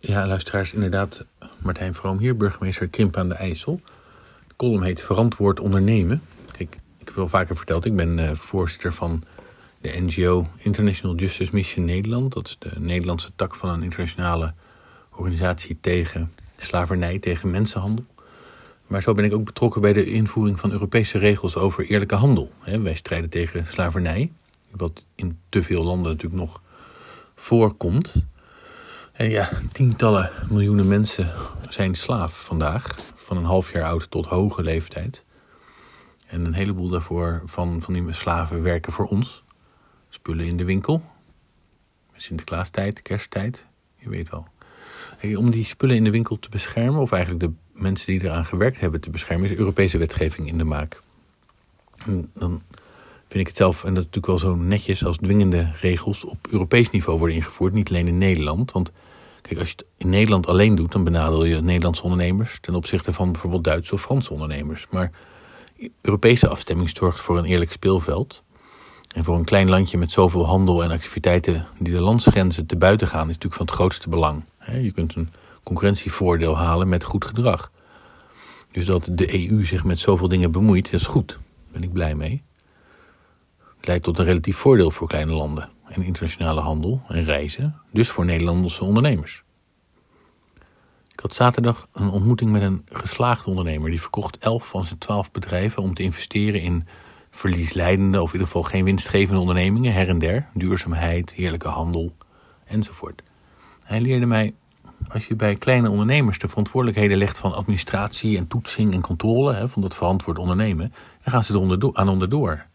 Ja, luisteraars, inderdaad. Martijn Vroom hier, burgemeester Krimp aan de IJssel. De column heet Verantwoord ondernemen. Kijk, ik heb wel vaker verteld, ik ben uh, voorzitter van de NGO International Justice Mission Nederland. Dat is de Nederlandse tak van een internationale organisatie tegen slavernij, tegen mensenhandel. Maar zo ben ik ook betrokken bij de invoering van Europese regels over eerlijke handel. wij strijden tegen slavernij, wat in te veel landen natuurlijk nog voorkomt. En ja, tientallen miljoenen mensen zijn slaaf vandaag, van een half jaar oud tot hoge leeftijd. En een heleboel daarvoor van, van die slaven werken voor ons. Spullen in de winkel, Sinterklaastijd, kersttijd, je weet wel. om die spullen in de winkel te beschermen, of eigenlijk de mensen die eraan gewerkt hebben te beschermen, is Europese wetgeving in de maak. En dan vind ik het zelf, en dat is natuurlijk wel zo netjes als dwingende regels op Europees niveau worden ingevoerd, niet alleen in Nederland. Want kijk, als je het in Nederland alleen doet, dan benadeel je Nederlandse ondernemers ten opzichte van bijvoorbeeld Duitse of Franse ondernemers. Maar Europese afstemming zorgt voor een eerlijk speelveld. En voor een klein landje met zoveel handel en activiteiten die de landsgrenzen te buiten gaan, is natuurlijk van het grootste belang. Je kunt een concurrentievoordeel halen met goed gedrag. Dus dat de EU zich met zoveel dingen bemoeit, dat is goed. Daar ben ik blij mee. Leidt tot een relatief voordeel voor kleine landen en internationale handel en reizen, dus voor Nederlandse ondernemers. Ik had zaterdag een ontmoeting met een geslaagde ondernemer. Die verkocht elf van zijn twaalf bedrijven om te investeren in verliesleidende of in ieder geval geen winstgevende ondernemingen, her en der, duurzaamheid, heerlijke handel enzovoort. Hij leerde mij, als je bij kleine ondernemers de verantwoordelijkheden legt van administratie en toetsing en controle, van dat verantwoord ondernemen, dan gaan ze er aan onderdoor.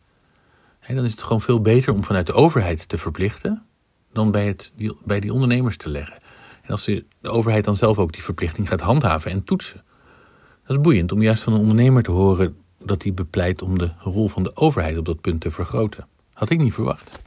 Dan is het gewoon veel beter om vanuit de overheid te verplichten dan bij, het, die, bij die ondernemers te leggen. En als de, de overheid dan zelf ook die verplichting gaat handhaven en toetsen. Dat is boeiend om juist van een ondernemer te horen dat hij bepleit om de rol van de overheid op dat punt te vergroten. Had ik niet verwacht.